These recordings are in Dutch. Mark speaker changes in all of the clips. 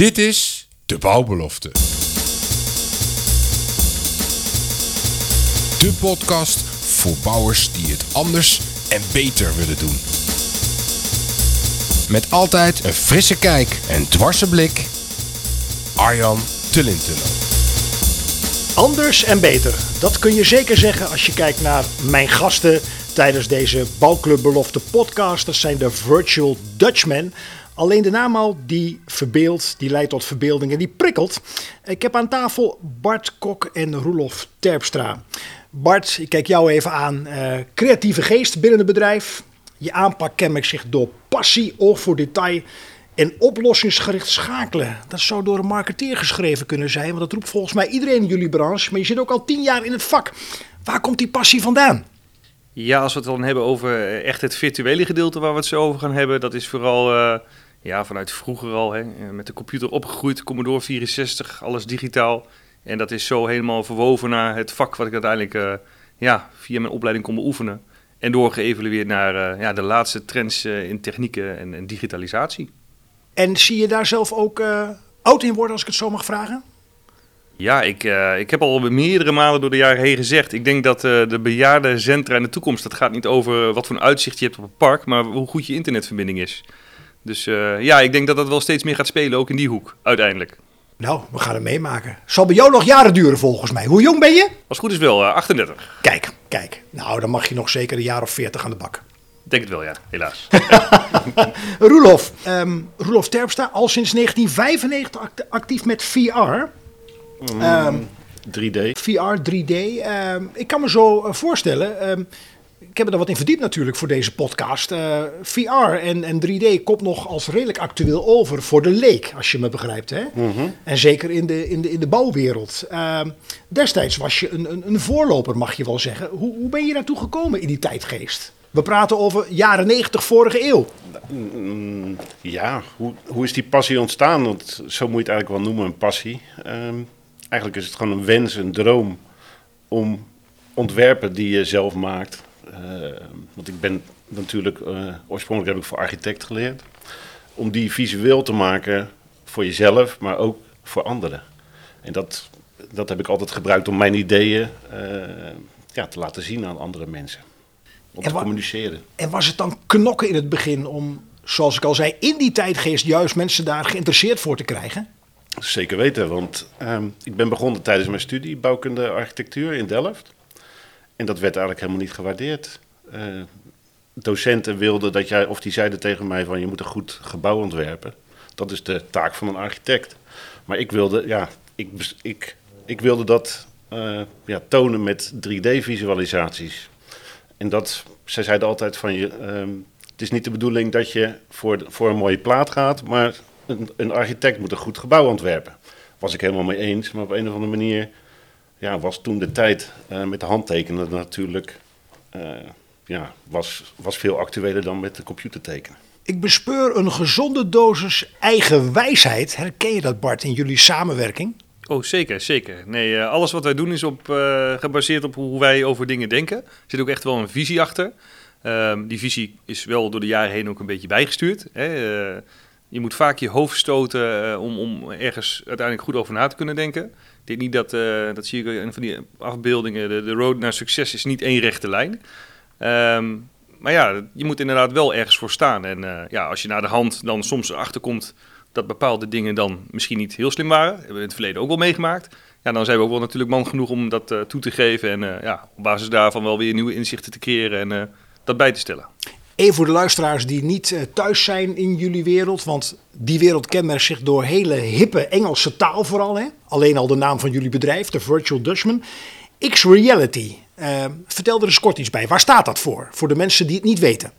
Speaker 1: Dit is de bouwbelofte. De podcast voor bouwers die het anders en beter willen doen. Met altijd een frisse kijk en dwarse blik. Arjan Tullintunnel.
Speaker 2: Anders en beter. Dat kun je zeker zeggen als je kijkt naar mijn gasten tijdens deze Bouwclub Belofte podcast. Dat zijn de Virtual Dutchmen. Alleen de naam al, die verbeeldt, die leidt tot verbeelding en die prikkelt. Ik heb aan tafel Bart Kok en Roelof Terpstra. Bart, ik kijk jou even aan. Eh, creatieve geest binnen het bedrijf. Je aanpak kenmerkt zich door passie, oog voor detail en oplossingsgericht schakelen. Dat zou door een marketeer geschreven kunnen zijn, want dat roept volgens mij iedereen in jullie branche. Maar je zit ook al tien jaar in het vak. Waar komt die passie vandaan?
Speaker 3: Ja, als we het dan hebben over eh, echt het virtuele gedeelte waar we het zo over gaan hebben, dat is vooral uh, ja, vanuit vroeger al, hè, eh, met de computer opgegroeid, Commodore 64, alles digitaal. En dat is zo helemaal verwoven naar het vak wat ik uiteindelijk uh, ja, via mijn opleiding kon beoefenen. En doorgeëvalueerd naar uh, ja, de laatste trends in technieken en, en, digitalisatie.
Speaker 2: En zie je daar zelf ook oud in worden, als ik het zo mag vragen?
Speaker 3: Ja, ik, ik heb al meerdere malen door de jaren heen gezegd. Ik denk dat de bejaardencentra in de toekomst, dat gaat niet over wat voor een uitzicht je hebt op het park, maar hoe goed je internetverbinding is. Dus uh, ja, ik denk dat dat wel steeds meer gaat spelen, ook in die hoek, uiteindelijk.
Speaker 2: Nou, we gaan het meemaken. Zal bij jou nog jaren duren volgens mij. Hoe jong ben je?
Speaker 3: Als het goed is wel, 38.
Speaker 2: Kijk, kijk. Nou, dan mag je nog zeker een jaar of 40 aan de bak.
Speaker 3: Denk het wel, ja, helaas.
Speaker 2: Roelof, um, Roelof Terpstra, al sinds 1995 actief met VR.
Speaker 4: Um, 3D.
Speaker 2: VR, 3D. Um, ik kan me zo uh, voorstellen. Um, ik heb er wat in verdiept natuurlijk voor deze podcast. Uh, VR en, en 3D komt nog als redelijk actueel over voor de leek, als je me begrijpt. Hè? Mm -hmm. En zeker in de, in de, in de bouwwereld. destijds was je een, een, een, voorloper, mag je wel zeggen. Hoe, hoe ben je naartoe gekomen in die tijdgeest? We praten over jaren 90 vorige eeuw.
Speaker 4: Ja, hoe, hoe is die passie ontstaan? Want zo moet je het eigenlijk wel noemen, een passie. Um, eigenlijk is het gewoon een wens, een droom om ontwerpen die je zelf maakt. Uh, want ik ben natuurlijk, uh, oorspronkelijk heb ik voor architect geleerd. Om die visueel te maken voor jezelf, maar ook voor anderen. En dat, dat heb ik altijd gebruikt om mijn ideeën uh, ja, te laten zien aan andere mensen. Om te communiceren.
Speaker 2: En was het dan knokken in het begin om, zoals ik al zei, in die tijdgeest juist mensen daar geïnteresseerd voor te krijgen?
Speaker 4: Zeker weten, want um, ik ben begonnen tijdens mijn studie bouwkunde architectuur in Delft. En dat werd eigenlijk helemaal niet gewaardeerd. Uh, docenten wilden dat jij, of die zeiden tegen mij van je moet een goed gebouw ontwerpen. Dat is de taak van een architect. Maar ik wilde, ja, ik, ik, ik wilde dat uh, ja, tonen met 3D-visualisaties. En dat, zij zeiden altijd van je, um, het is niet de bedoeling dat je voor, voor een mooie plaat gaat, maar een, een, architect moet een goed gebouw ontwerpen. Was ik helemaal mee eens, maar op een of andere manier ja, was toen de tijd uh, met de handtekenen natuurlijk uh, ja, was, was veel actueler dan met de computer tekenen.
Speaker 2: Ik bespeur een gezonde dosis eigen wijsheid. Herken je dat Bart in jullie samenwerking?
Speaker 3: Oh, zeker, zeker. Nee, uh, alles wat wij doen is op, gebaseerd op hoe wij over dingen denken. Er zit ook echt wel een visie achter. Um, die visie is wel door de jaren heen ook een beetje bijgestuurd. Hè? Je moet vaak je hoofd stoten uh, om, om ergens uiteindelijk goed over na te kunnen denken. Ik denk niet dat, uh, dat zie ik in van die afbeeldingen, de, de road naar succes is niet één rechte lijn. Um, maar ja, je moet inderdaad wel ergens voor staan. En uh, ja, als je naar de hand dan soms erachter komt dat bepaalde dingen dan misschien niet heel slim waren, hebben we in het verleden ook wel meegemaakt. Ja, dan zijn we ook wel natuurlijk man genoeg om dat toe te geven en ja, op basis daarvan wel weer nieuwe inzichten te creëren en dat bij te stellen.
Speaker 2: Even voor de luisteraars die niet uh, thuis zijn in jullie wereld, want die wereld kenmerkt zich door hele hippe Engelse taal vooral. Hè? Alleen al de naam van jullie bedrijf, de Virtual Dutchman. X-Reality, uh, vertel er eens kort iets bij. Waar staat dat voor, voor de mensen die het niet weten?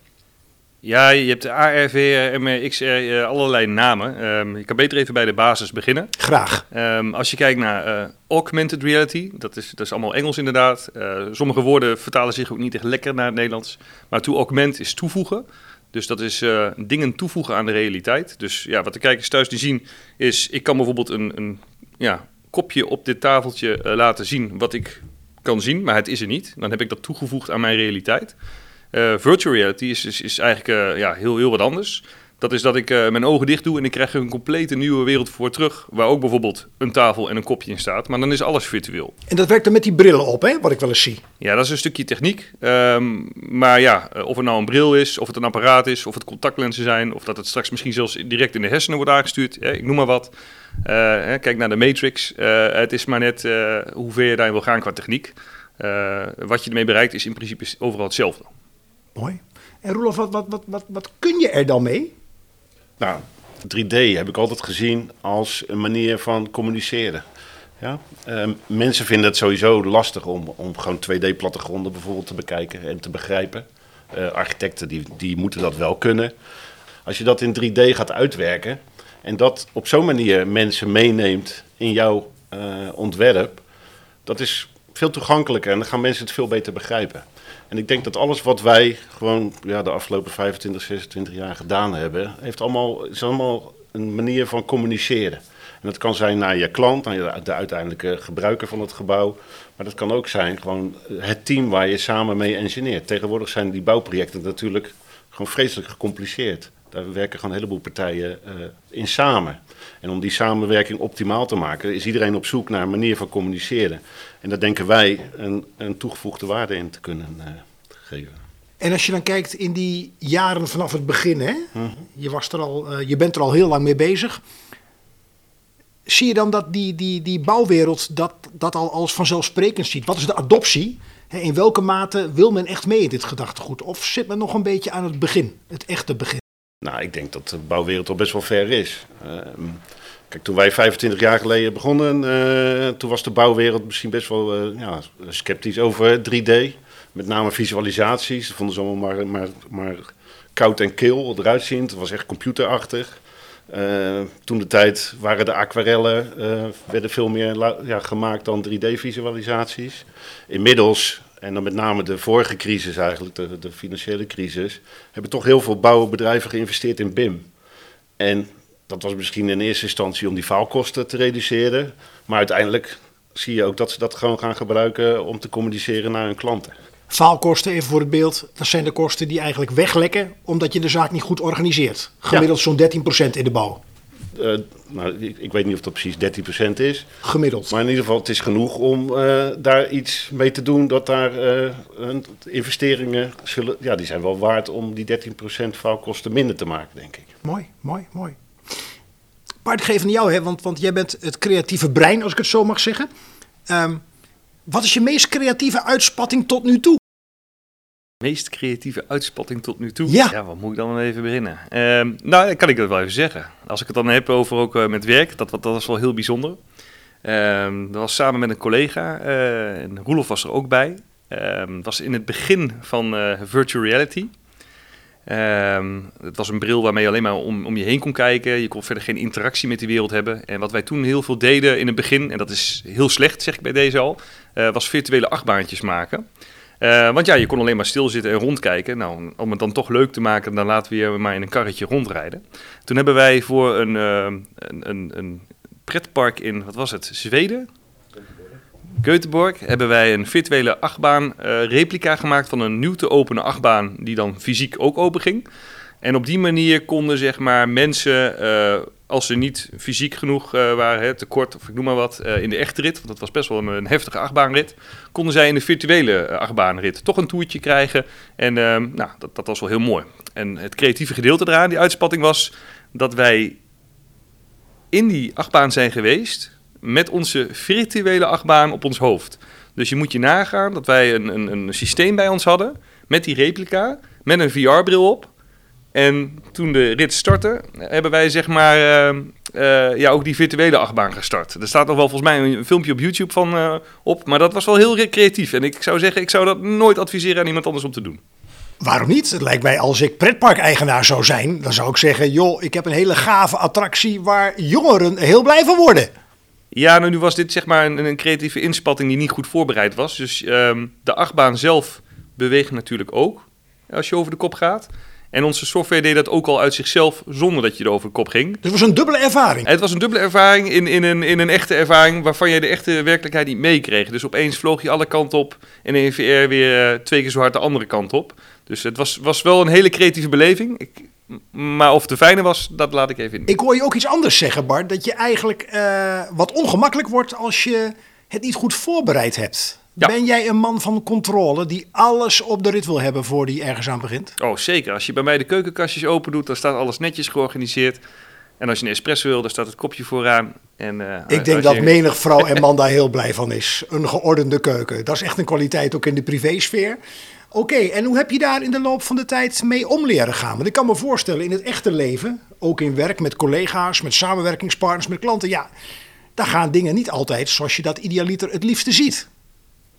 Speaker 3: Ja, je hebt AR, VR, MR, XR, allerlei namen. Um, je kan beter even bij de basis beginnen.
Speaker 2: Graag.
Speaker 3: Um, als je kijkt naar uh, augmented reality, dat is, dat is allemaal Engels inderdaad. Uh, sommige woorden vertalen zich ook niet echt lekker naar het Nederlands. Maar to augment is toevoegen. Dus dat is uh, dingen toevoegen aan de realiteit. Dus ja, wat de kijkers thuis niet zien is, ik kan bijvoorbeeld een, een ja, kopje op dit tafeltje laten zien wat ik kan zien, maar het is er niet. Dan heb ik dat toegevoegd aan mijn realiteit. Uh, virtual reality is, is, is eigenlijk uh, ja, heel, heel wat anders. Dat is dat ik eh, mijn ogen dicht doe en ik krijg er een complete nieuwe wereld voor terug. Waar ook bijvoorbeeld een tafel en een kopje in staat. Maar dan is alles virtueel.
Speaker 2: En dat werkt er met die brillen op, hè? wat ik wel eens zie.
Speaker 3: Ja, dat is een stukje techniek. Ehm, maar ja, eh, of het nou een bril is, of het een apparaat is, of het contactlenzen zijn, of dat het straks misschien zelfs direct in de hersenen wordt aangestuurd. hè, ik noem maar wat. Eh, hè, kijk naar de Matrix. Eh, het is maar net eh, hoe ver je daarin wil gaan qua techniek. Eh, wat je ermee bereikt is in principe overal hetzelfde.
Speaker 2: Mooi. En Roelof, wat, wat, wat, wat, kun je er dan mee?
Speaker 4: Nou, 3D heb ik altijd gezien als een manier van communiceren. Ja? Ehm, mensen vinden het sowieso lastig om, om gewoon 2D-plattegronden bijvoorbeeld te bekijken en te begrijpen. Eh, architecten die, die moeten dat wel kunnen. Als je dat in 3D gaat uitwerken en dat op zo'n manier mensen meeneemt in jouw eh, ontwerp, dat is veel toegankelijker en dan gaan mensen het veel beter begrijpen. En ik denk dat alles wat wij gewoon ja, de afgelopen 25, 26 jaar gedaan hebben, heeft allemaal, is allemaal een manier van communiceren. En dat kan zijn naar je klant, naar de uiteindelijke gebruiker van het gebouw. Maar dat kan ook zijn gewoon het team waar je samen mee engineert. Tegenwoordig zijn die bouwprojecten natuurlijk gewoon vreselijk gecompliceerd. Daar werken gewoon een heleboel partijen eh, in samen. En om die samenwerking optimaal te maken, is iedereen op zoek naar een manier van communiceren. En daar denken wij een, een toegevoegde waarde in te kunnen eh, geven.
Speaker 2: En als je dan kijkt in die jaren vanaf het begin, hè? Je, was er al, eh, je bent er al heel lang mee bezig. Zie je dan dat die, die, die bouwwereld dat, dat al als vanzelfsprekend ziet? Wat is de adoptie? Hè, in welke mate wil men echt mee in dit gedachtegoed? Of zit men nog een beetje aan het begin, het echte begin?
Speaker 4: Nou, ik denk dat de bouwwereld al best wel ver is. Ehm, kijk, toen wij 25 jaar geleden begonnen, eh, toen was de bouwwereld misschien best wel eh, ja, sceptisch over 3D. Met name visualisaties. Dat vonden ze allemaal maar, maar, koud en kil eruit zien. Het was echt computerachtig. Eh, toen de tijd waren de aquarellen werden veel meer ja, gemaakt dan 3D-visualisaties. Inmiddels, en dan met name de vorige crisis eigenlijk, de, de financiële crisis, hebben toch heel veel bouwbedrijven geïnvesteerd in BIM. En dat was misschien in eerste instantie om die faalkosten te reduceren. Maar uiteindelijk zie je ook dat ze dat gewoon gaan gebruiken om te communiceren naar hun klanten.
Speaker 2: Faalkosten, even voor het beeld, dat zijn de kosten die eigenlijk weglekken omdat je de zaak niet goed organiseert. Gemiddeld zo'n 13% in de bouw.
Speaker 4: Eh, nou, ik, ik weet niet of dat precies 13% is.
Speaker 2: Gemiddeld.
Speaker 4: Maar in ieder geval, het is genoeg om eh, daar iets mee te doen. Dat daar eh, investeringen zullen, ja, die zijn wel waard om die 13% faalkosten minder te maken, denk ik.
Speaker 2: Mooi, mooi, mooi. Geef het aan jou, hè, want, want jij bent het creatieve brein, als ik het zo mag zeggen. Ehm, wat is je meest creatieve uitspatting tot nu toe?
Speaker 3: Meest creatieve uitspatting tot nu toe?
Speaker 2: Ja.
Speaker 3: wat moet ik dan even beginnen? Ehm, nou, dan kan ik dat wel even zeggen. Als ik het dan heb over ook eh, met werk, dat, dat was wel heel bijzonder. Ehm, dat was samen met een collega, eh, en Roelof was er ook bij. Ehm, dat was in het begin van eh, virtual reality. Ehm, het was een bril waarmee je alleen maar om, om je heen kon kijken. Je kon verder geen interactie met die wereld hebben. En wat wij toen heel veel deden in het begin, en dat is heel slecht, zeg ik bij deze al, eh, was virtuele achtbaantjes maken. Eh, want ja, je kon alleen maar stilzitten en rondkijken. Nou, om het dan toch leuk te maken, dan laten we je maar in een karretje rondrijden. Toen hebben wij voor een, eh, een, een, een pretpark in, wat was het, Zweden? Göteborg hebben wij een virtuele achtbaan eh, replica gemaakt van een nieuw te openen achtbaan die dan fysiek ook open ging. En op die manier konden zeg maar mensen, als ze niet fysiek genoeg eh, waren, tekort of ik noem maar wat, eh, in de echte rit, want dat was best wel een, een heftige achtbaanrit, konden zij in de virtuele eh, achtbaanrit toch een toertje krijgen. En ehm, nou, dat, dat was wel heel mooi. En het creatieve gedeelte eraan, die uitspatting was dat wij in die achtbaan zijn geweest met onze virtuele achtbaan op ons hoofd. Dus je moet je nagaan dat wij een, een, een systeem bij ons hadden met die replica, met een VR-bril op. En toen de rit startte, hebben wij zeg maar eh, eh, ja, ook die virtuele achtbaan gestart. Er staat nog wel volgens mij een filmpje op YouTube van eh, op, maar dat was wel heel creatief. En ik zou zeggen, ik zou dat nooit adviseren aan iemand anders om te doen.
Speaker 2: Waarom niet? Het lijkt mij als ik pretparkeigenaar zou zijn, dan zou ik zeggen: joh, ik heb een hele gave attractie waar jongeren heel blij van worden.
Speaker 3: Ja, nou, nu was dit zeg maar een, een creatieve inspatting die niet goed voorbereid was. Dus ehm, de achtbaan zelf beweegt natuurlijk ook als je over de kop gaat. En onze software deed dat ook al uit zichzelf zonder dat je er over de kop ging.
Speaker 2: Dus het was een dubbele ervaring.
Speaker 3: Het was een dubbele ervaring in, in, een, in een echte ervaring waarvan je de echte werkelijkheid niet meekreeg. Dus opeens vloog je alle kanten op en in VR weer eh, twee keer zo hard de andere kant op. Dus het was, was wel een hele creatieve beleving. Ik Maar of het de fijne was, dat laat ik even in.
Speaker 2: Ik hoor je ook iets anders zeggen, Bart. Dat je eigenlijk eh, wat ongemakkelijk wordt als je het niet goed voorbereid hebt.
Speaker 3: Ja.
Speaker 2: Ben jij een man van controle die alles op de rit wil hebben voor die ergens aan begint?
Speaker 3: Oh, zeker. Als je bij mij de keukenkastjes open doet, dan staat alles netjes georganiseerd. En als je een espresso wil, dan staat het kopje vooraan. En, eh,
Speaker 2: Ik denk dat menig vrouw en man daar heel blij van is. Een geordende keuken. Dat is echt een kwaliteit ook in de privésfeer. Oké, en hoe heb je daar in de loop van de tijd mee om leren gaan? Want ik kan me voorstellen, in het echte leven, ook in werk met collega's, met samenwerkingspartners, met klanten, ja, daar gaan dingen niet altijd zoals je dat idealiter het liefste ziet.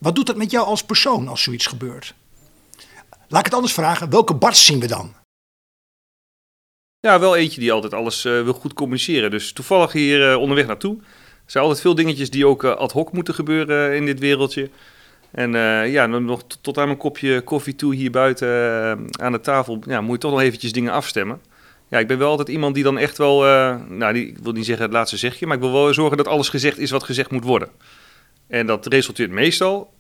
Speaker 2: Wat doet dat met jou als persoon als zoiets gebeurt? Laat ik het anders vragen, welke Bart zien we dan?
Speaker 3: Ja, wel eentje die altijd alles eh, wil goed communiceren. Dus toevallig hier eh, onderweg naartoe. Er zijn altijd veel dingetjes die ook eh, ad hoc moeten gebeuren in dit wereldje. En ja, nog tot aan mijn kopje koffie toe hier buiten aan de tafel ja, moet je toch nog eventjes dingen afstemmen. Ja, ik ben wel altijd iemand die dan echt wel, nou die, ik wil niet zeggen het laatste zegje, maar ik wil wel zorgen dat alles gezegd is wat gezegd moet worden. En dat resulteert meestal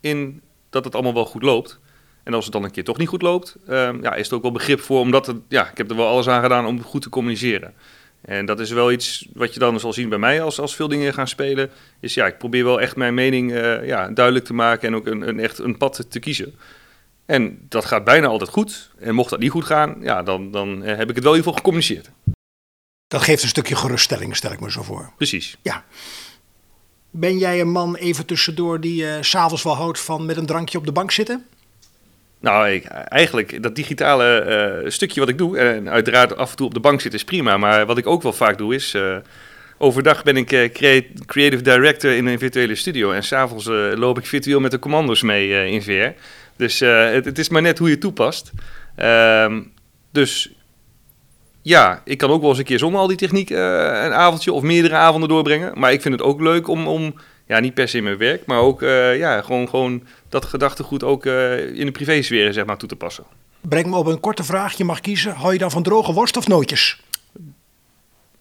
Speaker 3: in dat het allemaal wel goed loopt. En als het dan een keer toch niet goed loopt, ehm, ja, is er ook wel begrip voor, omdat het, ja, ik heb er wel alles aan gedaan om goed te communiceren. En dat is wel iets wat je dan zal zien bij mij als, als veel dingen gaan spelen. Is ja, ik probeer wel echt mijn mening eh, ja, duidelijk te maken en ook een, een, echt een pad te kiezen. En dat gaat bijna altijd goed. En mocht dat niet goed gaan, ja, dan, dan eh, heb ik het wel in ieder geval gecommuniceerd.
Speaker 2: Dat geeft een stukje geruststelling, stel ik me zo voor.
Speaker 3: Precies.
Speaker 2: Ja. Ben jij een man even tussendoor die s s'avonds wel houdt van met een drankje op de bank zitten?
Speaker 3: Nou, ik, eigenlijk dat digitale eh, stukje wat ik doe, en uiteraard af en toe op de bank zitten is prima, maar wat ik ook wel vaak doe is, eh, overdag ben ik crea- creative director in een virtuele studio en s'avonds loop ik virtueel met de commando's mee in VR. Dus het, het is maar net hoe je toepast. Ehm, dus ja, ik kan ook wel eens een keer zonder al die techniek eh, een avondje of meerdere avonden doorbrengen, maar ik vind het ook leuk om, om ja, niet per se in mijn werk, maar ook eh, ja, gewoon, gewoon dat gedachtegoed ook eh, in de privésfeer zeg maar, toe te passen.
Speaker 2: Breng me op een korte vraag. Je mag kiezen. Hou je dan van droge worst of nootjes?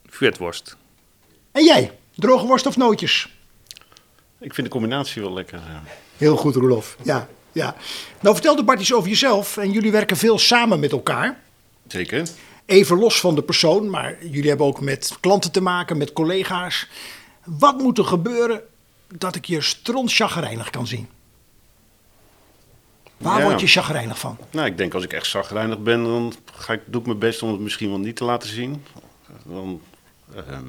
Speaker 3: Vetworst.
Speaker 2: En jij? Droge worst of nootjes?
Speaker 4: Ik vind de combinatie wel lekker. ja.
Speaker 2: Heel goed, Roelof. Ja, ja. Nou, vertelde Bart iets over jezelf. En jullie werken veel samen met elkaar.
Speaker 4: Zeker.
Speaker 2: Even los van de persoon, maar jullie hebben ook met klanten te maken, met collega's. Wat moet er gebeuren dat ik je stront chagrijnig kan zien? Waar
Speaker 4: Ja.
Speaker 2: word je chagrijnig van?
Speaker 4: Nou, ik denk als ik echt zagrijnig ben, dan ga ik, doe ik mijn best om het misschien wel niet te laten zien. Dan, ehm,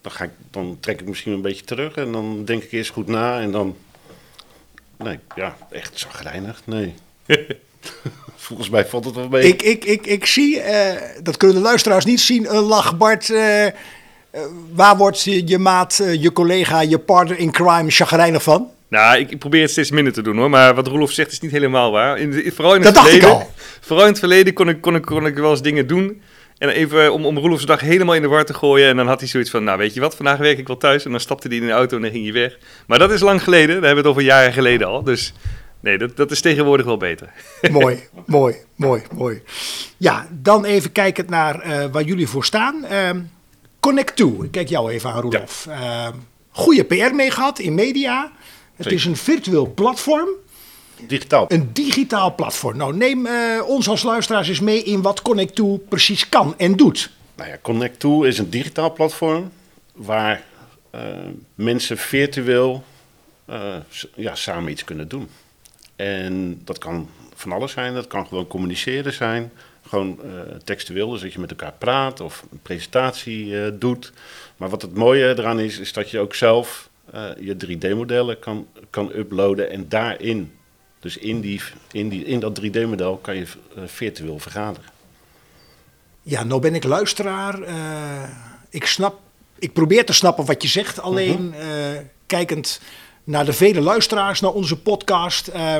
Speaker 4: dan, ga ik, dan trek ik misschien een beetje terug en dan denk ik eerst goed na en dan... Nee, ja, echt zagrijnig, nee. Volgens mij valt het wel mee.
Speaker 2: Ik, ik, ik, ik zie, eh, dat kunnen de luisteraars niet zien, een lach. Bart, eh, eh, waar wordt je, je maat, je collega, je partner in crime chagrijnig van?
Speaker 3: Nou, ik, ik probeer het steeds minder te doen hoor. Maar wat Roelof zegt is niet helemaal waar. In de- vooral in
Speaker 2: Dat
Speaker 3: het
Speaker 2: dacht ik
Speaker 3: verleden.
Speaker 2: al.
Speaker 3: Vooral in het verleden kon ik, kon, ik, kon ik wel eens dingen doen. En even om, om Roelof's dag helemaal in de war te gooien. En dan had hij zoiets van, nou weet je wat, vandaag werk ik wel thuis. En dan stapte hij in de auto en dan ging hij weg. Maar dat is lang geleden. Daar hebben we het over jaren geleden al. Dus nee, dat, dat is tegenwoordig wel beter.
Speaker 2: mooi, mooi, mooi, mooi. Ja, dan even kijkend naar eh, waar jullie voor staan. Ehm Connect 2, ik kijk jou even aan, Roelof. Ehm, goede PR mee gehad in media. Het
Speaker 4: Zeker.
Speaker 2: is een virtueel platform,
Speaker 4: Digitaal.
Speaker 2: een digitaal platform. Nou, neem eh, ons als luisteraars eens mee in wat Connect 2 precies kan en doet.
Speaker 4: Nou ja, Connect2 is een digitaal platform waar eh, mensen virtueel eh, ja, samen iets kunnen doen. En dat kan van alles zijn. Dat kan gewoon communiceren zijn. Gewoon eh, textueel, dus dat je met elkaar praat of een presentatie eh, doet. Maar wat het mooie eraan is, is dat je ook zelf eh, je 3D-modellen kan, kan uploaden en daarin, dus in, die, in, die, in dat 3D-model, kan je virtueel vergaderen.
Speaker 2: Ja, nou ben ik luisteraar. ik snap, ik probeer te snappen wat je zegt. Alleen eh, kijkend naar de vele luisteraars naar onze podcast. eh,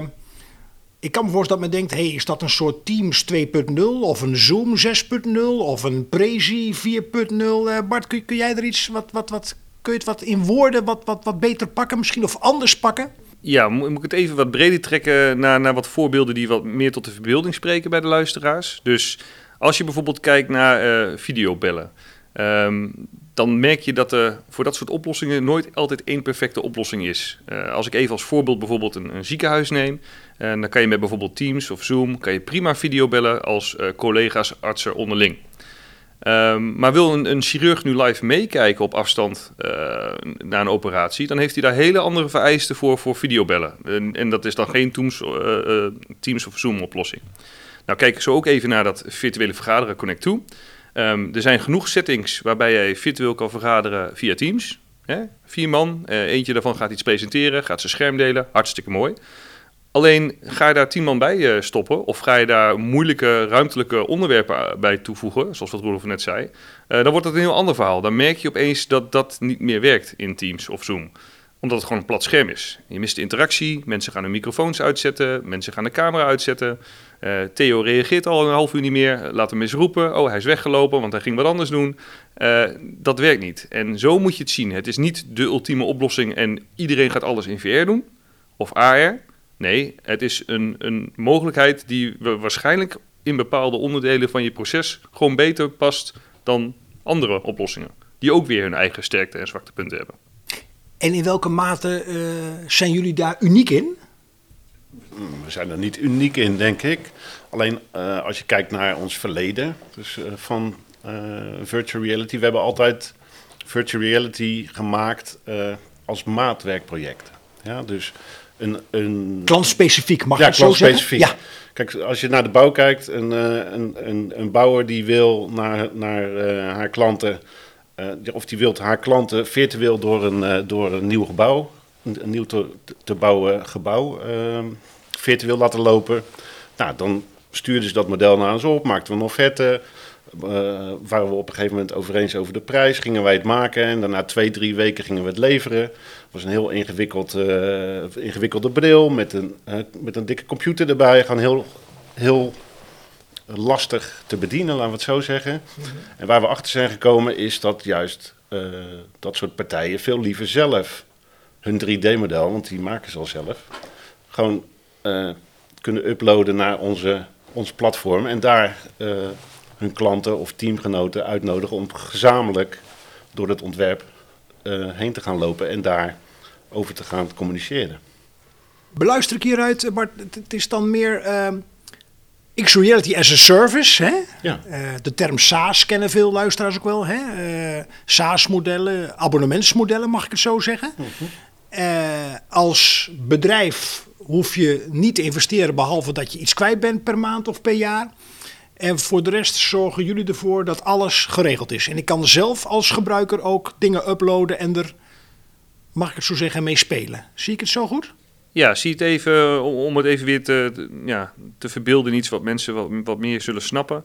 Speaker 2: ik kan me voorstellen dat men denkt: hey, is dat een soort Teams 2.0 of een Zoom 6.0 of een Prezi 4.0? Eh, Bart, kun, jij er iets wat, wat, wat kun je het wat in woorden wat, wat, wat beter pakken, misschien of anders pakken?
Speaker 3: Ja, mo- moet ik het even wat breder trekken naar, naar wat voorbeelden die wat meer tot de verbeelding spreken bij de luisteraars. Dus als je bijvoorbeeld kijkt naar eh, videobellen. Ehm, dan merk je dat er voor dat soort oplossingen nooit altijd één perfecte oplossing is. Uh, als ik even als voorbeeld bijvoorbeeld een, een ziekenhuis neem, en dan kan je met bijvoorbeeld Teams of Zoom kan je prima videobellen als uh, collega's, artsen onderling. Um, maar wil een, chirurg nu live meekijken op afstand naar een operatie, dan heeft hij daar hele andere vereisten voor, voor videobellen. En, en dat is dan geen Teams, Teams of Zoom oplossing. Nou, kijk zo ook even naar dat virtuele vergaderen Connect 2. Um, er zijn genoeg settings waarbij jij virtueel kan vergaderen via Teams. Hè? Vier man, uh, eentje daarvan gaat iets presenteren, gaat zijn scherm delen, hartstikke mooi. Alleen ga je daar tien man bij uh, stoppen, of ga je daar moeilijke ruimtelijke onderwerpen bij toevoegen, zoals wat Roelof net zei, dan wordt het een heel ander verhaal. Dan merk je opeens dat dat niet meer werkt in Teams of Zoom omdat het gewoon een plat scherm is. Je mist de interactie, mensen gaan hun microfoons uitzetten, mensen gaan de camera uitzetten. Uh, Theo reageert al een half uur niet meer, laat hem eens roepen. Oh, hij is weggelopen, want hij ging wat anders doen. Uh, dat werkt niet. En zo moet je het zien. Het is niet de ultieme oplossing en iedereen gaat alles in VR doen of AR. Nee, het is een, een mogelijkheid die waarschijnlijk in bepaalde onderdelen van je proces gewoon beter past dan andere oplossingen. Die ook weer hun eigen sterkte en zwaktepunten hebben.
Speaker 2: En in welke mate uh, zijn jullie daar uniek in?
Speaker 4: We zijn er niet uniek in, denk ik. Alleen uh, als je kijkt naar ons verleden, dus uh, van virtual reality, we hebben altijd virtual reality gemaakt als maatwerkproject. Ja, dus een, een...
Speaker 2: Klantspecifiek, mag ja, ik zo zeggen?
Speaker 4: Ja. Kijk, als je naar de bouw kijkt, een, een, een, een bouwer die wil naar, naar haar klanten of die wil haar klanten virtueel door een, uh, door een nieuw gebouw, een, nieuw te, bouwen gebouw, uh, virtueel laten lopen. Nou, dan stuurden ze dat model naar ons op, maakten we een offerte. Uh, waren we op een gegeven moment over eens over de prijs, gingen wij het maken en daarna twee, drie weken gingen we het leveren. Het was een heel ingewikkeld, ingewikkelde bril met een, met een dikke computer erbij, gewoon heel, heel lastig te bedienen, laten we het zo zeggen. En waar we achter zijn gekomen is dat juist uh, dat soort partijen veel liever zelf hun 3D-model, want die maken ze al zelf, gewoon uh, kunnen uploaden naar onze, ons platform en daar uh, hun klanten of teamgenoten uitnodigen om gezamenlijk door het ontwerp heen te gaan lopen en daar over te gaan communiceren.
Speaker 2: Beluister ik hieruit, Bart, het is dan meer ehm, X-Reality as a Service. Hè?
Speaker 4: Ja.
Speaker 2: Uh, de term SaaS kennen veel luisteraars ook wel. Hè? Uh, SaaS-modellen, abonnementsmodellen mag ik het zo zeggen. Mm -hmm. uh, als bedrijf hoef je niet te investeren behalve dat je iets kwijt bent per maand of per jaar. En voor de rest zorgen jullie ervoor dat alles geregeld is. En ik kan zelf als gebruiker ook dingen uploaden en er, mag ik het zo zeggen, mee spelen. Zie ik het zo goed?
Speaker 3: Ja, zie het even om het even weer te, ja, te verbeelden, iets wat mensen wat, meer zullen snappen.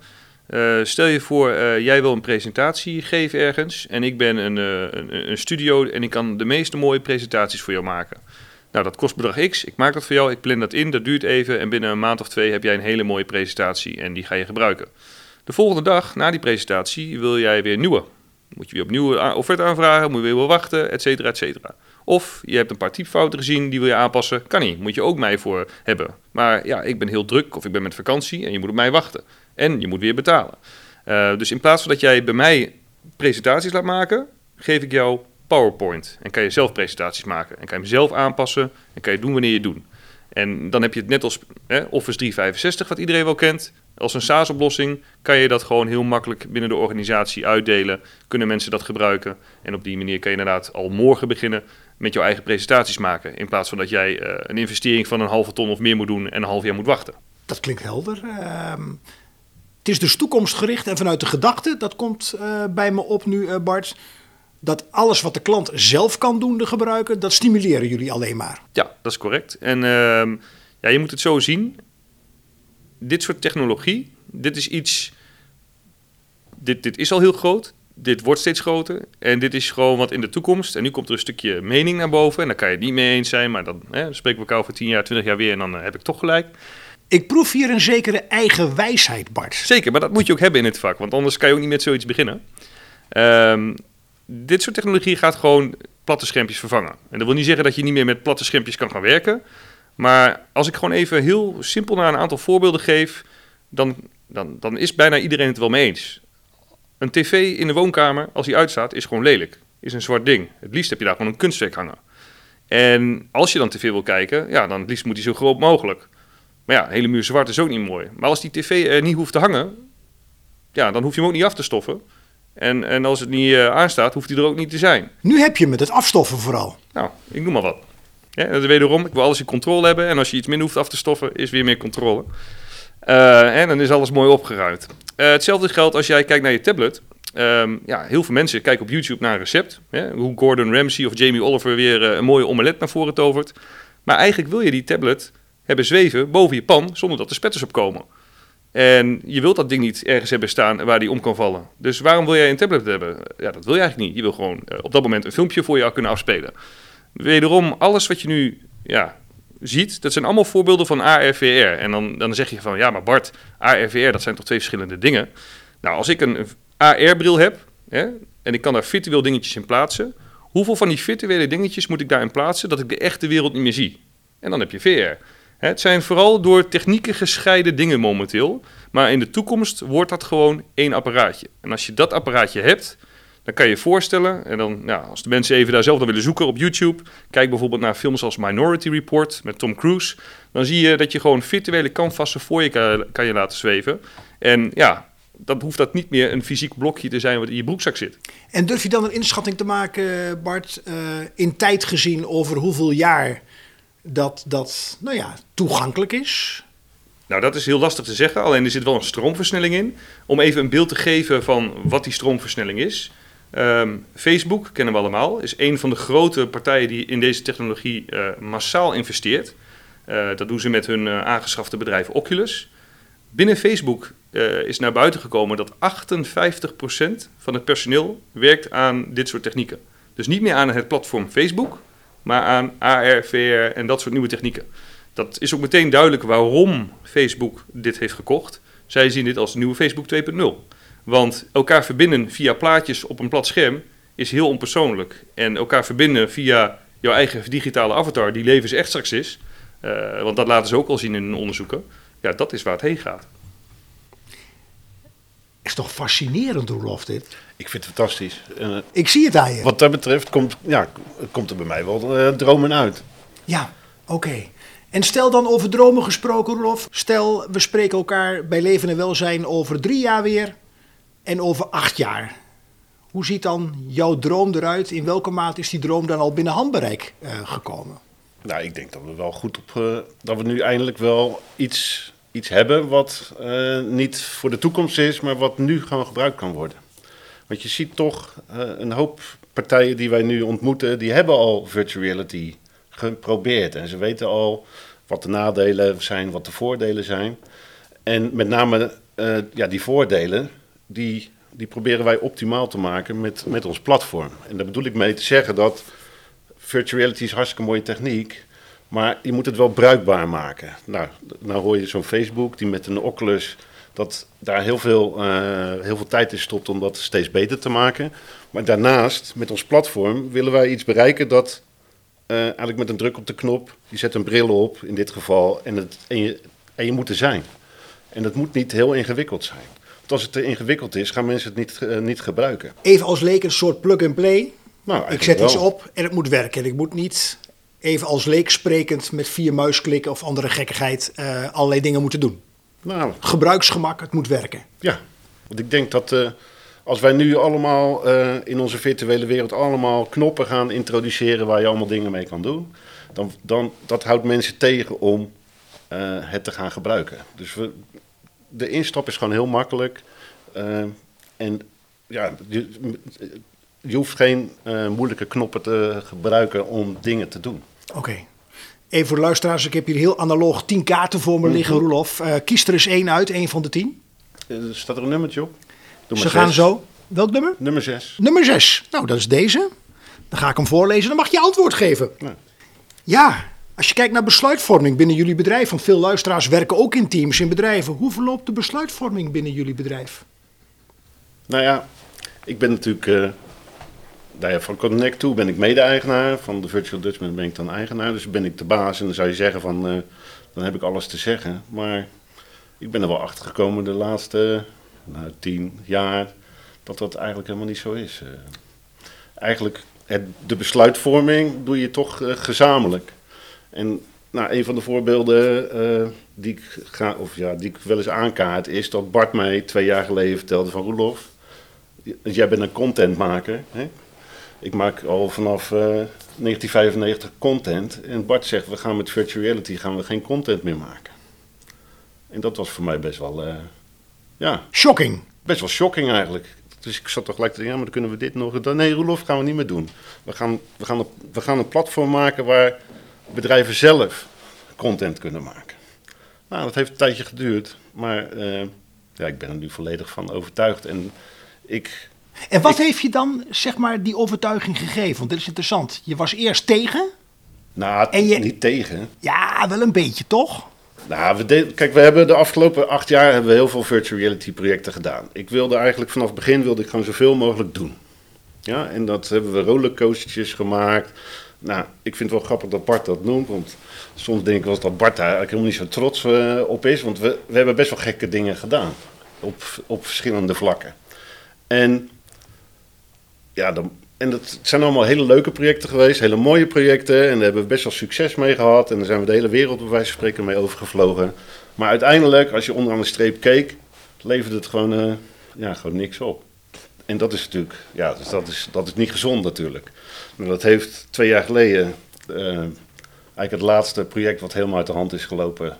Speaker 3: Uh, stel je voor, uh, jij wil een presentatie geven ergens en ik ben een, een, een, studio en ik kan de meeste mooie presentaties voor jou maken. Nou, dat kost bedrag X, ik maak dat voor jou, ik plan dat in, dat duurt even en binnen een maand of twee heb jij een hele mooie presentatie en die ga je gebruiken. De volgende dag, na die presentatie, wil jij weer nieuwe. Moet je weer opnieuw offerte aanvragen, moet je weer wachten, et cetera, et cetera. Of je hebt een paar typfouten gezien, die wil je aanpassen. Kan niet, moet je ook mij voor hebben. Maar ja, ik ben heel druk of ik ben met vakantie en je moet op mij wachten. En je moet weer betalen. Uh, dus in plaats van dat jij bij mij presentaties laat maken, geef ik jou PowerPoint. En kan je zelf presentaties maken. En kan je hem zelf aanpassen en kan je doen wanneer je doet. En dan heb je het net als Office 365, wat iedereen wel kent. Als een SaaS-oplossing kan je dat gewoon heel makkelijk binnen de organisatie uitdelen. Kunnen mensen dat gebruiken. En op die manier kan je inderdaad al morgen beginnen met jouw eigen presentaties maken. In plaats van dat jij uh, een investering van een halve ton of meer moet doen en een half jaar moet wachten.
Speaker 2: Dat klinkt helder. Uh, het is dus toekomstgericht en vanuit de gedachte, dat komt uh, bij me op nu, uh, Bart. Dat alles wat de klant zelf kan doen, de gebruiker, dat stimuleren jullie alleen maar.
Speaker 3: Ja, dat is correct. En ehm, ja, je moet het zo zien. Dit soort technologie, dit is iets. Dit, dit is al heel groot dit wordt steeds groter. En dit is gewoon wat in de toekomst. En nu komt er een stukje mening naar boven. En daar kan je het niet mee eens zijn. Maar dan, hè, dan spreken we elkaar over 10 jaar, 20 jaar weer. En dan uh, heb ik toch gelijk.
Speaker 2: Ik proef hier een zekere eigen wijsheid, Bart.
Speaker 3: Zeker, maar dat moet je ook hebben in het vak. Want anders kan je ook niet met zoiets beginnen. Um, dit soort technologie gaat gewoon platte schermpjes vervangen. En dat wil niet zeggen dat je niet meer met platte schermpjes kan gaan werken. Maar als ik gewoon even heel simpel naar een aantal voorbeelden geef, dan, dan, dan is bijna iedereen het wel mee eens Een tv in de woonkamer, als die uitstaat, is gewoon lelijk. Is een zwart ding. Het liefst heb je daar gewoon een kunstwerk hangen. En als je dan tv wil kijken, ja, dan het liefst moet die zo groot mogelijk. Maar ja, een hele muur zwart is ook niet mooi. Maar als die tv er niet hoeft te hangen, ja, dan hoef je hem ook niet af te stoffen. En, en als het niet uh, aanstaat, hoeft hij er ook niet te zijn.
Speaker 2: Nu heb je met het afstoffen vooral.
Speaker 3: Nou, ik noem maar wat. Ja, wederom, ik wil alles in controle hebben. En als je iets minder hoeft af te stoffen, is weer meer controle. Uh, en dan is alles mooi opgeruimd. Uh, hetzelfde geldt als jij kijkt naar je tablet. Um, ja, heel veel mensen kijken op YouTube naar een recept. Hè, hoe Gordon Ramsay of Jamie Oliver weer uh, een mooie omelet naar voren tovert. Maar eigenlijk wil je die tablet hebben zweven boven je pan zonder dat er spetters op komen. En je wilt dat ding niet ergens hebben staan waar die om kan vallen. Dus waarom wil jij een tablet hebben? Ja, dat wil je eigenlijk niet. Je wil gewoon uh, op dat moment een filmpje voor je kunnen afspelen. Wederom, alles wat je nu ja, ziet, dat zijn allemaal voorbeelden van ARVR. En dan, dan zeg je van, ja, maar Bart, ARVR, dat zijn toch twee verschillende dingen? Nou, als ik een AR-bril heb hè, en ik kan daar virtueel dingetjes in plaatsen, hoeveel van die virtuele dingetjes moet ik daarin plaatsen dat ik de echte wereld niet meer zie? En dan heb je VR. Het zijn vooral door technieken gescheiden dingen momenteel. Maar in de toekomst wordt dat gewoon één apparaatje. En als je dat apparaatje hebt, dan kan je je voorstellen. En dan, ja, als de mensen even daar zelf naar willen zoeken op YouTube. Kijk bijvoorbeeld naar films als Minority Report met Tom Cruise. Dan zie je dat je gewoon virtuele canvassen voor je kan, kan je laten zweven. En ja, dan hoeft dat niet meer een fysiek blokje te zijn wat in je broekzak zit.
Speaker 2: En durf je dan een inschatting te maken, Bart, uh, in tijd gezien over hoeveel jaar dat dat nou ja, toegankelijk is?
Speaker 3: Nou, dat is heel lastig te zeggen, alleen er zit wel een stroomversnelling in. Om even een beeld te geven van wat die stroomversnelling is. Um, Facebook, kennen we allemaal, is een van de grote partijen die in deze technologie uh, massaal investeert. Uh, dat doen ze met hun uh, aangeschafte bedrijf Oculus. Binnen Facebook is naar buiten gekomen dat 58% van het personeel werkt aan dit soort technieken. Dus niet meer aan het platform Facebook, maar aan AR, VR en dat soort nieuwe technieken. Dat is ook meteen duidelijk waarom Facebook dit heeft gekocht. Zij zien dit als nieuwe Facebook 2.0. Want elkaar verbinden via plaatjes op een plat scherm is heel onpersoonlijk. En elkaar verbinden via jouw eigen digitale avatar, die levens straks is, uh, want dat laten ze ook al zien in hun onderzoeken, ja, dat is waar het heen gaat.
Speaker 2: Is toch fascinerend, Roelof, dit?
Speaker 4: Ik vind het fantastisch. Uh,
Speaker 2: ik zie het aan je.
Speaker 4: Wat dat betreft komt, ja, komt er bij mij wel uh, dromen uit.
Speaker 2: Ja, oké. Okay. En stel dan over dromen gesproken, Roelof. Stel, we spreken elkaar bij Leven en Welzijn over drie jaar weer en over acht jaar. Hoe ziet dan jouw droom eruit? In welke mate is die droom dan al binnen handbereik uh, gekomen?
Speaker 4: Nou, ik denk dat we wel goed op. Uh, dat we nu eindelijk wel iets, iets hebben wat uh, niet voor de toekomst is, maar wat nu gewoon gebruikt kan worden. Want je ziet toch een hoop partijen die wij nu ontmoeten, die hebben al virtual reality geprobeerd. En ze weten al wat de nadelen zijn, wat de voordelen zijn. En met name ja, die voordelen, die, die proberen wij optimaal te maken met, met ons platform. En daar bedoel ik mee te zeggen dat virtual reality is hartstikke mooie techniek, maar je moet het wel bruikbaar maken. Nou, nou hoor je zo'n Facebook die met een Oculus dat daar heel veel, uh, heel veel tijd in stopt om dat steeds beter te maken. Maar daarnaast, met ons platform, willen wij iets bereiken dat uh, eigenlijk met een druk op de knop, je zet een bril op in dit geval en, het, en, je, en je moet er zijn. En dat moet niet heel ingewikkeld zijn. Want als het te ingewikkeld is, gaan mensen het niet, uh, niet gebruiken.
Speaker 2: Even als leek een soort plug-and-play.
Speaker 4: Nou,
Speaker 2: ik zet
Speaker 4: wel.
Speaker 2: iets op en het moet werken. En ik moet niet even als leek sprekend met vier muisklikken of andere gekkigheid uh, allerlei dingen moeten doen.
Speaker 4: Nou,
Speaker 2: Gebruiksgemak, het moet werken.
Speaker 4: Ja, want ik denk dat uh, als wij nu allemaal uh, in onze virtuele wereld allemaal knoppen gaan introduceren waar je allemaal dingen mee kan doen, dan, dan dat houdt mensen tegen om het te gaan gebruiken. Dus we, de instap is gewoon heel makkelijk. Uh, en ja, je, je hoeft geen uh, moeilijke knoppen te gebruiken om dingen te doen.
Speaker 2: Oké. Okay. Even voor de luisteraars, ik heb hier heel analoog 10 kaarten voor me liggen, mm -hmm. Roelof. Uh, kies er eens één uit, één van de tien.
Speaker 4: Er staat er een nummertje op.
Speaker 2: Doe Ze gaan zo. Welk nummer?
Speaker 4: Nummer 6.
Speaker 2: Nummer 6. Nou, dat is deze. Dan ga ik hem voorlezen, dan mag je antwoord geven.
Speaker 4: Ja.
Speaker 2: ja. Als je kijkt naar besluitvorming binnen jullie bedrijf, want veel luisteraars werken ook in teams, in bedrijven. Hoe verloopt de besluitvorming binnen jullie bedrijf?
Speaker 4: Nou ja, ik ben natuurlijk, uh, van Connect toe ben ik mede-eigenaar, van de Virtual Dutchman ben ik dan eigenaar. Dus ben ik de baas en dan zou je zeggen van, uh, dan heb ik alles te zeggen. Maar ik ben er wel achter gekomen de laatste nou, tien jaar, dat dat eigenlijk helemaal niet zo is. Eh, eigenlijk, het, de besluitvorming doe je toch eh, gezamenlijk. En nou, een van de voorbeelden eh, die, ik ga, of ja, die ik wel eens aankaart is dat Bart mij twee jaar geleden vertelde van Roelof, jij bent een contentmaker. Hè? Ik maak al vanaf 1995 content en Bart zegt we gaan met virtual reality gaan we geen content meer maken. En dat was voor mij best wel, ja.
Speaker 2: Shocking.
Speaker 4: Best wel shocking eigenlijk. Dus ik zat toch gelijk te ja, maar dan kunnen we dit nog. Nee, Roelof, gaan we niet meer doen. We gaan, we, gaan een, we gaan een platform maken waar bedrijven zelf content kunnen maken. Nou, dat heeft een tijdje geduurd, maar uh, ja, ik ben er nu volledig van overtuigd. En ik.
Speaker 2: En wat heeft je dan, zeg maar, die overtuiging gegeven? Want dit is interessant. Je was eerst tegen.
Speaker 4: Nou, en je... niet tegen.
Speaker 2: Ja, wel een beetje, toch?
Speaker 4: Nou, we kijk, we hebben de afgelopen acht jaar hebben we heel veel virtual reality projecten gedaan. Ik wilde eigenlijk vanaf het begin wilde ik gewoon zoveel mogelijk doen. Ja, en dat hebben we rollercoastertjes gemaakt. Nou, ik vind het wel grappig dat Bart dat noemt, want soms denk ik wel dat Bart daar eigenlijk helemaal niet zo trots uh, op is, want we, we hebben best wel gekke dingen gedaan op, op verschillende vlakken. En ja, dan, en dat zijn allemaal hele leuke projecten geweest, hele mooie projecten. En daar hebben we best wel succes mee gehad. En daar zijn we de hele wereld bij wijze van spreken mee overgevlogen. Maar uiteindelijk, als je onderaan de streep keek, leverde het gewoon, uh, ja, gewoon niks op. En dat is natuurlijk, ja, dus dat, is, dat is niet gezond natuurlijk. Maar dat heeft twee jaar geleden, uh, eigenlijk het laatste project wat helemaal uit de hand is gelopen,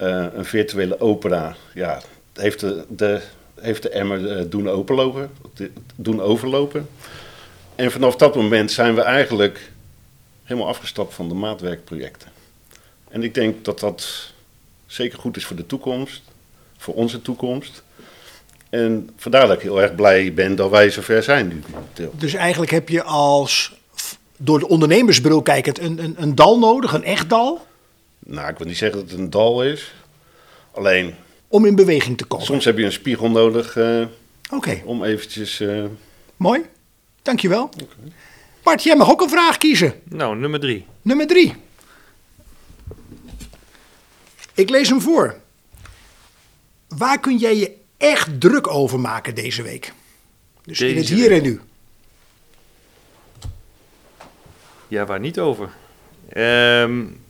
Speaker 4: uh, een virtuele opera. Ja, heeft de, heeft de emmer doen, openlopen, doen overlopen. En vanaf dat moment zijn we eigenlijk helemaal afgestapt van de maatwerkprojecten. En ik denk dat dat zeker goed is voor de toekomst, voor onze toekomst. En vandaar dat ik heel erg blij ben dat wij zover zijn nu.
Speaker 2: Dus eigenlijk heb je als, door de ondernemersbril kijkend, een, een, een dal nodig, een echt dal?
Speaker 4: Nou, ik wil niet zeggen dat het een dal is. Alleen...
Speaker 2: Om in beweging te komen?
Speaker 4: Soms heb je een spiegel nodig uh, om eventjes... Uh,
Speaker 2: Mooi. Dankjewel. Okay. Bart, jij mag ook een vraag kiezen.
Speaker 3: Nou, nummer drie.
Speaker 2: Nummer drie. Ik lees hem voor. Waar kun jij je echt druk over maken deze week? Dus deze in het hier en nu.
Speaker 3: Ja, waar niet over? Um,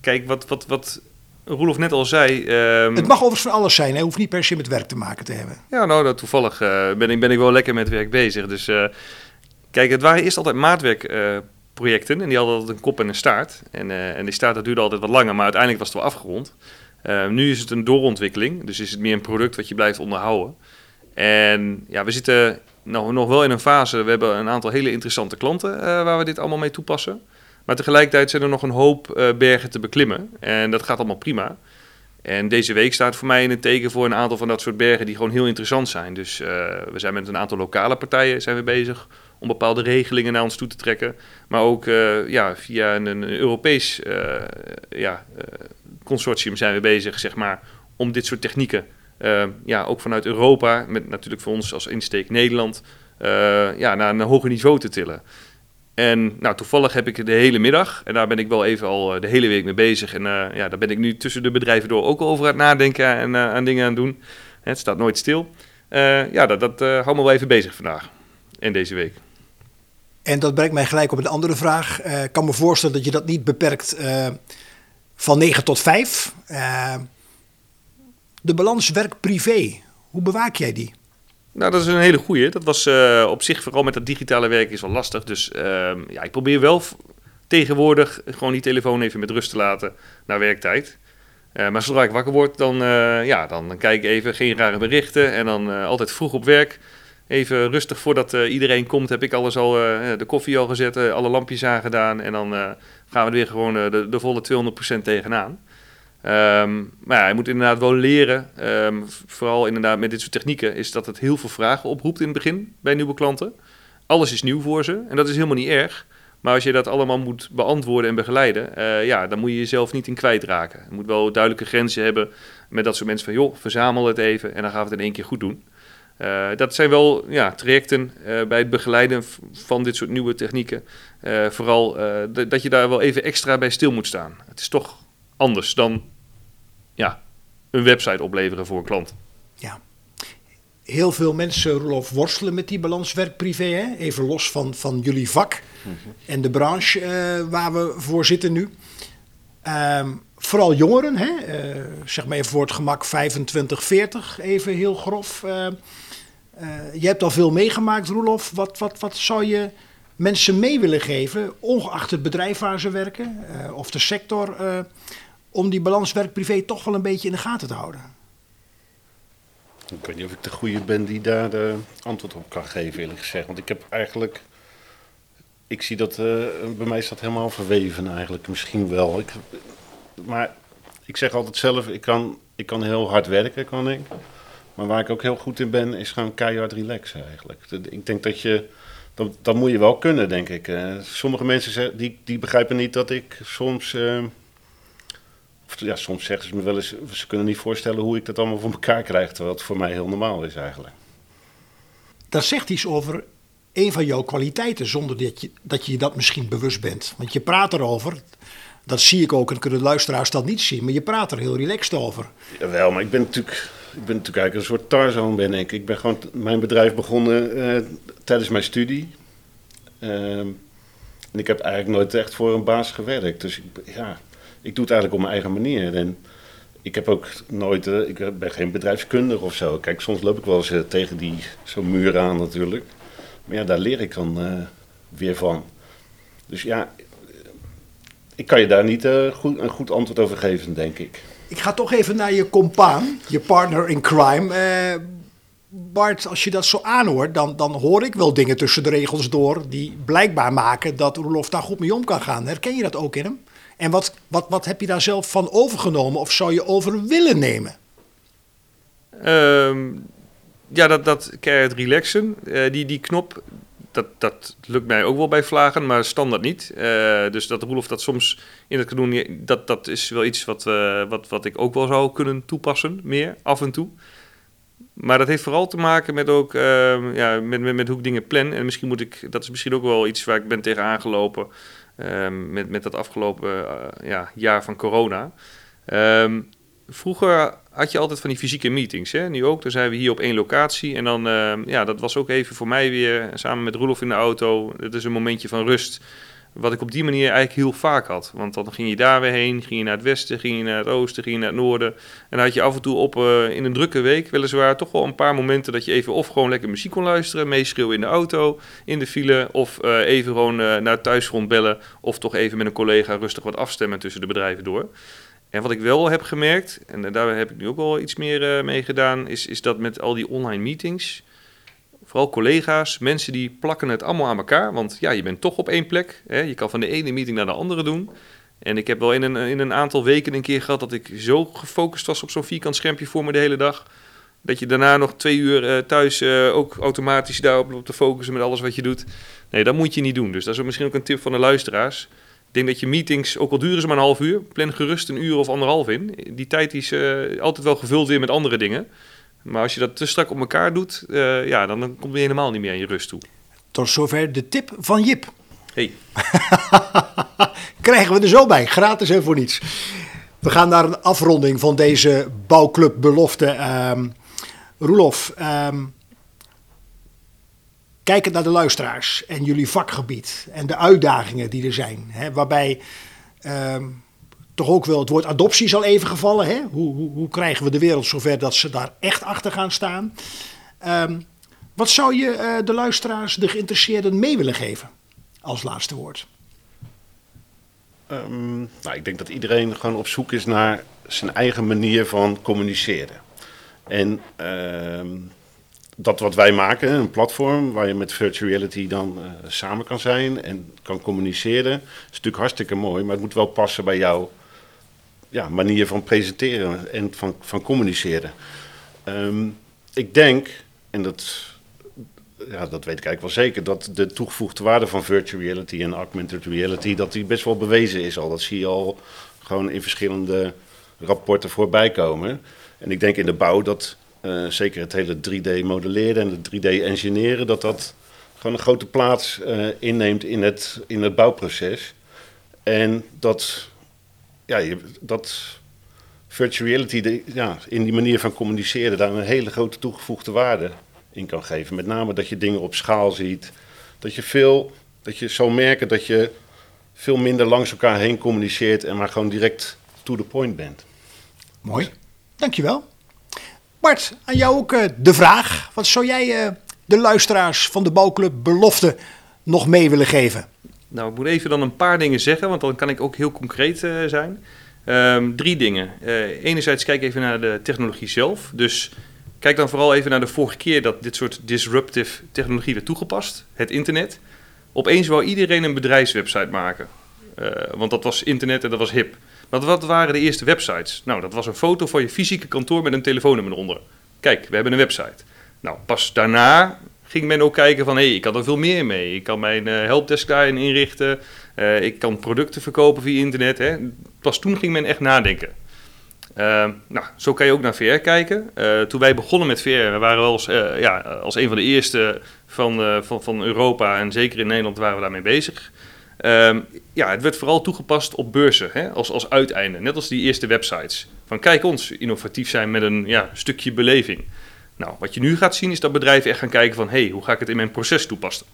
Speaker 3: kijk, wat, wat, wat Roelof net al zei.
Speaker 2: Um... Het mag overigens van alles zijn, hè? hoeft niet per se met werk te maken te hebben.
Speaker 3: Ja, nou, dat, toevallig uh, ben, ik, ben ik wel lekker met werk bezig. Dus uh, kijk, het waren eerst altijd maatwerkprojecten uh, en die hadden altijd een kop en een staart. En, en die staart dat duurde altijd wat langer, maar uiteindelijk was het wel afgerond. Ehm, nu is het een doorontwikkeling, dus is het meer een product wat je blijft onderhouden. En ja, we zitten nog, wel in een fase, we hebben een aantal hele interessante klanten waar we dit allemaal mee toepassen. Maar tegelijkertijd zijn er nog een hoop uh, bergen te beklimmen. En dat gaat allemaal prima. En deze week staat voor mij in het teken voor een aantal van dat soort bergen die gewoon heel interessant zijn. Dus uh, we zijn met een aantal lokale partijen zijn we bezig om bepaalde regelingen naar ons toe te trekken. Maar ook ja, via een, een Europees ja, consortium zijn we bezig, zeg maar, om dit soort technieken, ja, ook vanuit Europa, met natuurlijk voor ons als insteek Nederland, ja, naar een hoger niveau te tillen. En nou, toevallig heb ik de hele middag, en daar ben ik wel even al eh, de hele week mee bezig. En uh, ja, daar ben ik nu tussen de bedrijven door ook over aan het nadenken en uh, aan dingen aan het doen. Het staat nooit stil. ja, dat, dat hou me wel even bezig vandaag en deze week.
Speaker 2: En dat brengt mij gelijk op een andere vraag. Ik kan me voorstellen dat je dat niet beperkt van 9 tot 5. de balans werk-privé, hoe bewaak jij die?
Speaker 3: Nou, dat is een hele goeie. Dat was uh, op zich vooral met dat digitale werk is wel lastig. Dus uh, ja, ik probeer wel tegenwoordig gewoon die telefoon even met rust te laten naar werktijd. Uh, maar zodra ik wakker word, dan, ja, dan, dan, kijk ik even, geen rare berichten. En dan altijd vroeg op werk. Even rustig voordat iedereen komt, heb ik alles al, de koffie al gezet, alle lampjes aangedaan. En dan gaan we er weer gewoon de, de volle 200% tegenaan. Um, maar ja, je moet inderdaad wel leren, um, vooral inderdaad met dit soort technieken, is dat het heel veel vragen oproept in het begin bij nieuwe klanten. Alles is nieuw voor ze en dat is helemaal niet erg. Maar als je dat allemaal moet beantwoorden en begeleiden, ja, dan moet je jezelf niet in kwijtraken. Je moet wel duidelijke grenzen hebben met dat soort mensen van, joh, verzamel het even en dan gaan we het in één keer goed doen. Uh, dat zijn wel ja, trajecten uh, bij het begeleiden van dit soort nieuwe technieken. vooral dat je daar wel even extra bij stil moet staan. Het is toch anders dan ja, een website opleveren voor een klant.
Speaker 2: Ja. heel veel mensen, Rolof, worstelen met die balans werk-privé. Hè? Even los van, van jullie vak en de branche eh, waar we voor zitten nu. Ehm, vooral jongeren, hè? Eh, zeg maar even voor het gemak 25, 40, even heel grof. Eh, eh, je hebt al veel meegemaakt, Roelof. Wat, wat, wat zou je mensen mee willen geven, ongeacht het bedrijf waar ze werken eh, of de sector, eh, om die balans werk-privé toch wel een beetje in de gaten te houden?
Speaker 4: Ik weet niet of ik de goede ben die daar antwoord op kan geven, eerlijk gezegd. Want ik heb eigenlijk. Ik zie dat. eh, bij mij is dat helemaal verweven, eigenlijk. Misschien wel. Ik, maar ik zeg altijd zelf: ik kan, ik kan heel hard werken, kan ik. Maar waar ik ook heel goed in ben, is gewoon keihard relaxen, eigenlijk. Ik denk dat je. Dat, dat moet je wel kunnen, denk ik. Sommige mensen die, die begrijpen niet dat ik soms. eh, of ja, soms zeggen ze me wel eens, ze kunnen niet voorstellen hoe ik dat allemaal voor elkaar krijg, terwijl het voor mij heel normaal is eigenlijk.
Speaker 2: Dat zegt iets over een van jouw kwaliteiten, zonder dat je, dat je dat misschien bewust bent. Want je praat erover, dat zie ik ook en kunnen luisteraars dat niet zien, maar je praat er heel relaxed over.
Speaker 4: Jawel, maar ik ben natuurlijk, ik ben natuurlijk eigenlijk een soort Tarzan ben ik. Ik ben gewoon mijn bedrijf begonnen eh, tijdens mijn studie. Ehm, en ik heb eigenlijk nooit echt voor een baas gewerkt. Dus ik, ja, ik doe het eigenlijk op mijn eigen manier. En ik heb ook nooit, eh, ik ben geen bedrijfskundige of zo. Kijk, soms loop ik wel eens eh, tegen die, zo'n muur aan natuurlijk. Maar ja, daar leer ik dan weer van. Dus ja, ik kan je daar niet goed, een goed antwoord over geven, denk ik.
Speaker 2: Ik ga toch even naar je compaan, je partner in crime. Eh, Bart, als je dat zo aanhoort, dan, dan hoor ik wel dingen tussen de regels door die blijkbaar maken dat Roelof daar goed mee om kan gaan. Herken je dat ook in hem? En wat, wat, wat heb je daar zelf van overgenomen of zou je over willen nemen?
Speaker 3: Ehm, ja, dat, dat keihard relaxen, eh, die, die knop, dat, dat lukt mij ook wel bij vlagen, maar standaard niet. Eh, dus dat Roelof dat soms in het kan doen, dat, dat is wel iets wat, eh, wat, wat ik ook wel zou kunnen toepassen, meer, af en toe. Maar dat heeft vooral te maken met ook ehm, ja, met, met, met hoe ik dingen plan. En misschien moet ik, dat is misschien ook wel iets waar ik ben tegen aangelopen ehm, met, met dat afgelopen eh, ja, jaar van corona. Ehm, vroeger had je altijd van die fysieke meetings. Hè? Nu ook, dan zijn we hier op één locatie. En dan, ehm, ja, dat was ook even voor mij weer, samen met Roelof in de auto. Het is een momentje van rust. Wat ik op die manier eigenlijk heel vaak had. Want dan ging je daar weer heen, ging je naar het westen, ging je naar het oosten, ging je naar het noorden. En dan had je af en toe op eh, in een drukke week weliswaar toch wel een paar momenten dat je even of gewoon lekker muziek kon luisteren, meeschreeuwen in de auto, in de file. Of eh, even gewoon eh, naar het thuisgrond bellen. Of toch even met een collega rustig wat afstemmen tussen de bedrijven door. En wat ik wel heb gemerkt, en daar heb ik nu ook wel iets meer eh, mee gedaan, is, is dat met al die online meetings, vooral collega's, mensen die plakken het allemaal aan elkaar. Want ja, je bent toch op één plek. Hè? Je kan van de ene meeting naar de andere doen. En ik heb wel in een, in een aantal weken een keer gehad dat ik zo gefocust was op zo'n vierkant schermpje voor me de hele dag. Dat je daarna nog twee uur eh, thuis eh, ook automatisch daarop op te focussen met alles wat je doet. Nee, dat moet je niet doen. Dus dat is misschien ook een tip van de luisteraars. Ik denk dat je meetings, ook al duren ze maar een half uur, plan gerust een uur of anderhalf in. Die tijd is eh, altijd wel gevuld weer met andere dingen. Maar als je dat te strak op elkaar doet, eh, ja, dan, dan kom je helemaal niet meer aan je rust toe.
Speaker 2: Tot zover de tip van Jip.
Speaker 3: Hey.
Speaker 2: Krijgen we er zo bij, gratis en voor niets. We gaan naar een afronding van deze bouwclub belofte. Ehm Roelof, ehm, kijkend naar de luisteraars en jullie vakgebied en de uitdagingen die er zijn. Hè, waarbij ehm, toch ook wel het woord adoptie is al even gevallen. Hè? Hoe, hoe, hoe krijgen we de wereld zover dat ze daar echt achter gaan staan? Ehm, wat zou je eh, de luisteraars, de geïnteresseerden mee willen geven als laatste woord?
Speaker 4: Ehm, nou, ik denk dat iedereen gewoon op zoek is naar zijn eigen manier van communiceren. En dat wat wij maken, een platform waar je met virtual reality dan eh, samen kan zijn en kan communiceren, is natuurlijk hartstikke mooi, maar het moet wel passen bij jouw ja, manier van presenteren en van, van communiceren. Ehm, ik denk, en dat, ja, dat weet ik eigenlijk wel zeker, dat de toegevoegde waarde van virtual reality en augmented reality, dat die best wel bewezen is al. Dat zie je al gewoon in verschillende rapporten voorbij komen. En ik denk in de bouw dat eh, zeker het hele 3D-modelleren en het 3D-engineeren, dat dat gewoon een grote plaats eh, inneemt in het, in het bouwproces. En dat, ja, je, dat virtual reality de, ja, in die manier van communiceren daar een hele grote toegevoegde waarde in kan geven. Met name dat je dingen op schaal ziet. Dat je veel, dat je zou merken dat je veel minder langs elkaar heen communiceert en maar gewoon direct to the point bent.
Speaker 2: Mooi, dankjewel. Aan jou ook uh, de vraag. Wat zou jij uh, de luisteraars van de bouwclub Belofte nog mee willen geven?
Speaker 3: Nou, ik moet even dan een paar dingen zeggen, want dan kan ik ook heel concreet uh, zijn. Um, drie dingen. enerzijds kijk even naar de technologie zelf. Dus kijk dan vooral even naar de vorige keer dat dit soort disruptive technologie werd toegepast. Het internet. Opeens wou iedereen een bedrijfswebsite maken. want dat was internet en dat was hip. Maar wat waren de eerste websites? Nou, dat was een foto van je fysieke kantoor met een telefoonnummer eronder. Kijk, we hebben een website. Nou, pas daarna ging men ook kijken van, hé, hey, ik kan er veel meer mee. Ik kan mijn uh, helpdesk daarin inrichten. Uh, ik kan producten verkopen via internet. Hè. Pas toen ging men echt nadenken. Uh, nou, zo kan je ook naar VR kijken. toen wij begonnen met VR, we waren wel als, ja, als een van de eerste van, van, van Europa en zeker in Nederland waren we daarmee bezig. Um, ja, het werd vooral toegepast op beurzen hè, als, als uiteinde. Net als die eerste websites. Van kijk ons, innovatief zijn met een ja, stukje beleving. Nou, wat je nu gaat zien is dat bedrijven echt gaan kijken van... hé, hey, hoe ga ik het in mijn proces toepassen?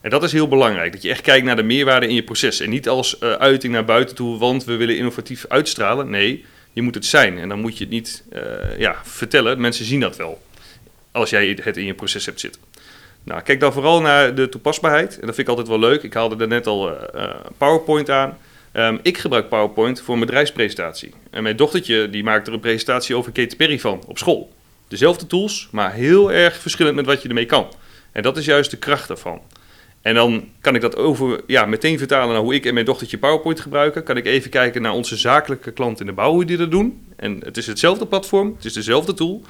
Speaker 3: En dat is heel belangrijk, dat je echt kijkt naar de meerwaarde in je proces. En niet als uh, uiting naar buiten toe, want we willen innovatief uitstralen. Nee, je moet het zijn. En dan moet je het niet uh, ja, vertellen, mensen zien dat wel. Als jij het in je proces hebt zitten. Nou, kijk dan vooral naar de toepasbaarheid. En dat vind ik altijd wel leuk. Ik haalde er net al uh, PowerPoint aan. Um, ik gebruik PowerPoint voor mijn bedrijfspresentatie. En mijn dochtertje die maakt er een presentatie over Katy Perry van op school. Dezelfde tools, maar heel erg verschillend met wat je ermee kan. En dat is juist de kracht daarvan. En dan kan ik dat over, ja, meteen vertalen naar hoe ik en mijn dochtertje PowerPoint gebruiken. Kan ik even kijken naar onze zakelijke klanten in de bouw, die dat doen. En het is hetzelfde platform, het is dezelfde tool.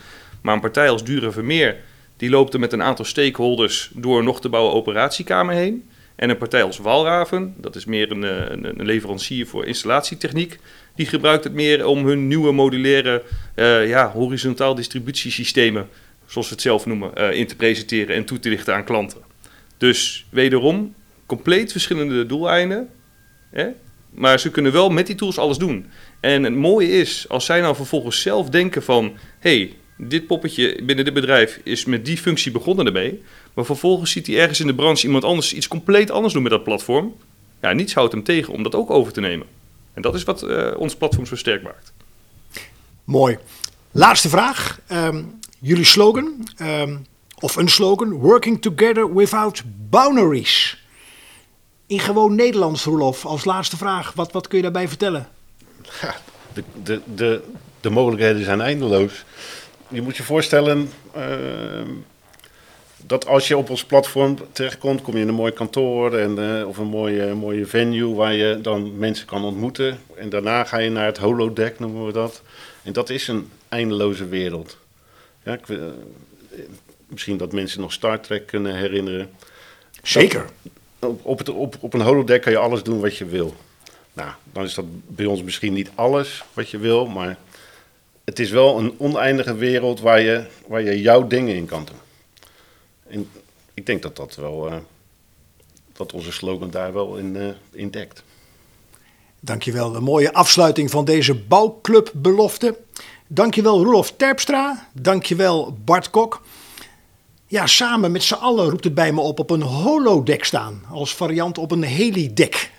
Speaker 3: Maar een partij als Dure Vermeer die loopt er met een aantal stakeholders door nog te bouwen operatiekamer heen. En een partij als Walraven, dat is meer een, een, een leverancier voor installatietechniek, die gebruikt het meer om hun nieuwe modulaire uh, ja, horizontaal distributiesystemen, zoals we het zelf noemen, uh, in te presenteren en toe te lichten aan klanten. Dus wederom, compleet verschillende doeleinden, hè? maar ze kunnen wel met die tools alles doen. En het mooie is, als zij nou vervolgens zelf denken van, hey, dit poppetje binnen dit bedrijf is met die functie begonnen ermee. Maar vervolgens ziet hij ergens in de branche iemand anders iets compleet anders doen met dat platform. Ja, niets houdt hem tegen om dat ook over te nemen. En dat is wat uh, ons platform zo sterk maakt.
Speaker 2: Mooi. Laatste vraag. Um, jullie slogan, um, of een slogan, Working Together Without Boundaries. In gewoon Nederlands, Roelof, als laatste vraag. Wat, wat kun je daarbij vertellen?
Speaker 4: Ja, de, de, de, de mogelijkheden zijn eindeloos je moet je voorstellen uh, dat als je op ons platform terechtkomt, kom je in een mooi kantoor en, uh, of een mooie, mooie venue waar je dan mensen kan ontmoeten. En daarna ga je naar het holodeck, noemen we dat. En dat is een eindeloze wereld. Ja, ik, uh, misschien dat mensen nog Star Trek kunnen herinneren.
Speaker 2: Zeker.
Speaker 4: Dat, op, op, het, op, op een holodeck kan je alles doen wat je wil. Nou, dan is dat bij ons misschien niet alles wat je wil, maar het is wel een oneindige wereld waar je, waar je jouw dingen in kan doen. En ik denk dat dat wel, uh, dat onze slogan daar wel in, uh, in dekt.
Speaker 2: Dankjewel, een mooie afsluiting van deze bouwclub belofte. Dankjewel Roelof Terpstra, dankjewel Bart Kok. Ja, samen met z'n allen roept het bij me op op een holodeck staan, als variant op een helideck.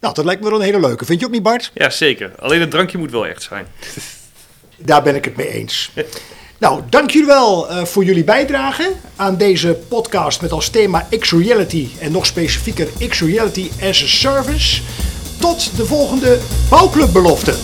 Speaker 2: Nou, dat lijkt me wel een hele leuke. Vind je ook niet, Bart?
Speaker 3: Ja, zeker. Alleen het drankje moet wel echt zijn.
Speaker 2: Daar ben ik het mee eens. Nou, dank jullie wel uh, voor jullie bijdrage aan deze podcast met als thema X-Reality en nog specifieker X-Reality as a Service. Tot de volgende Bouwclubbelofte.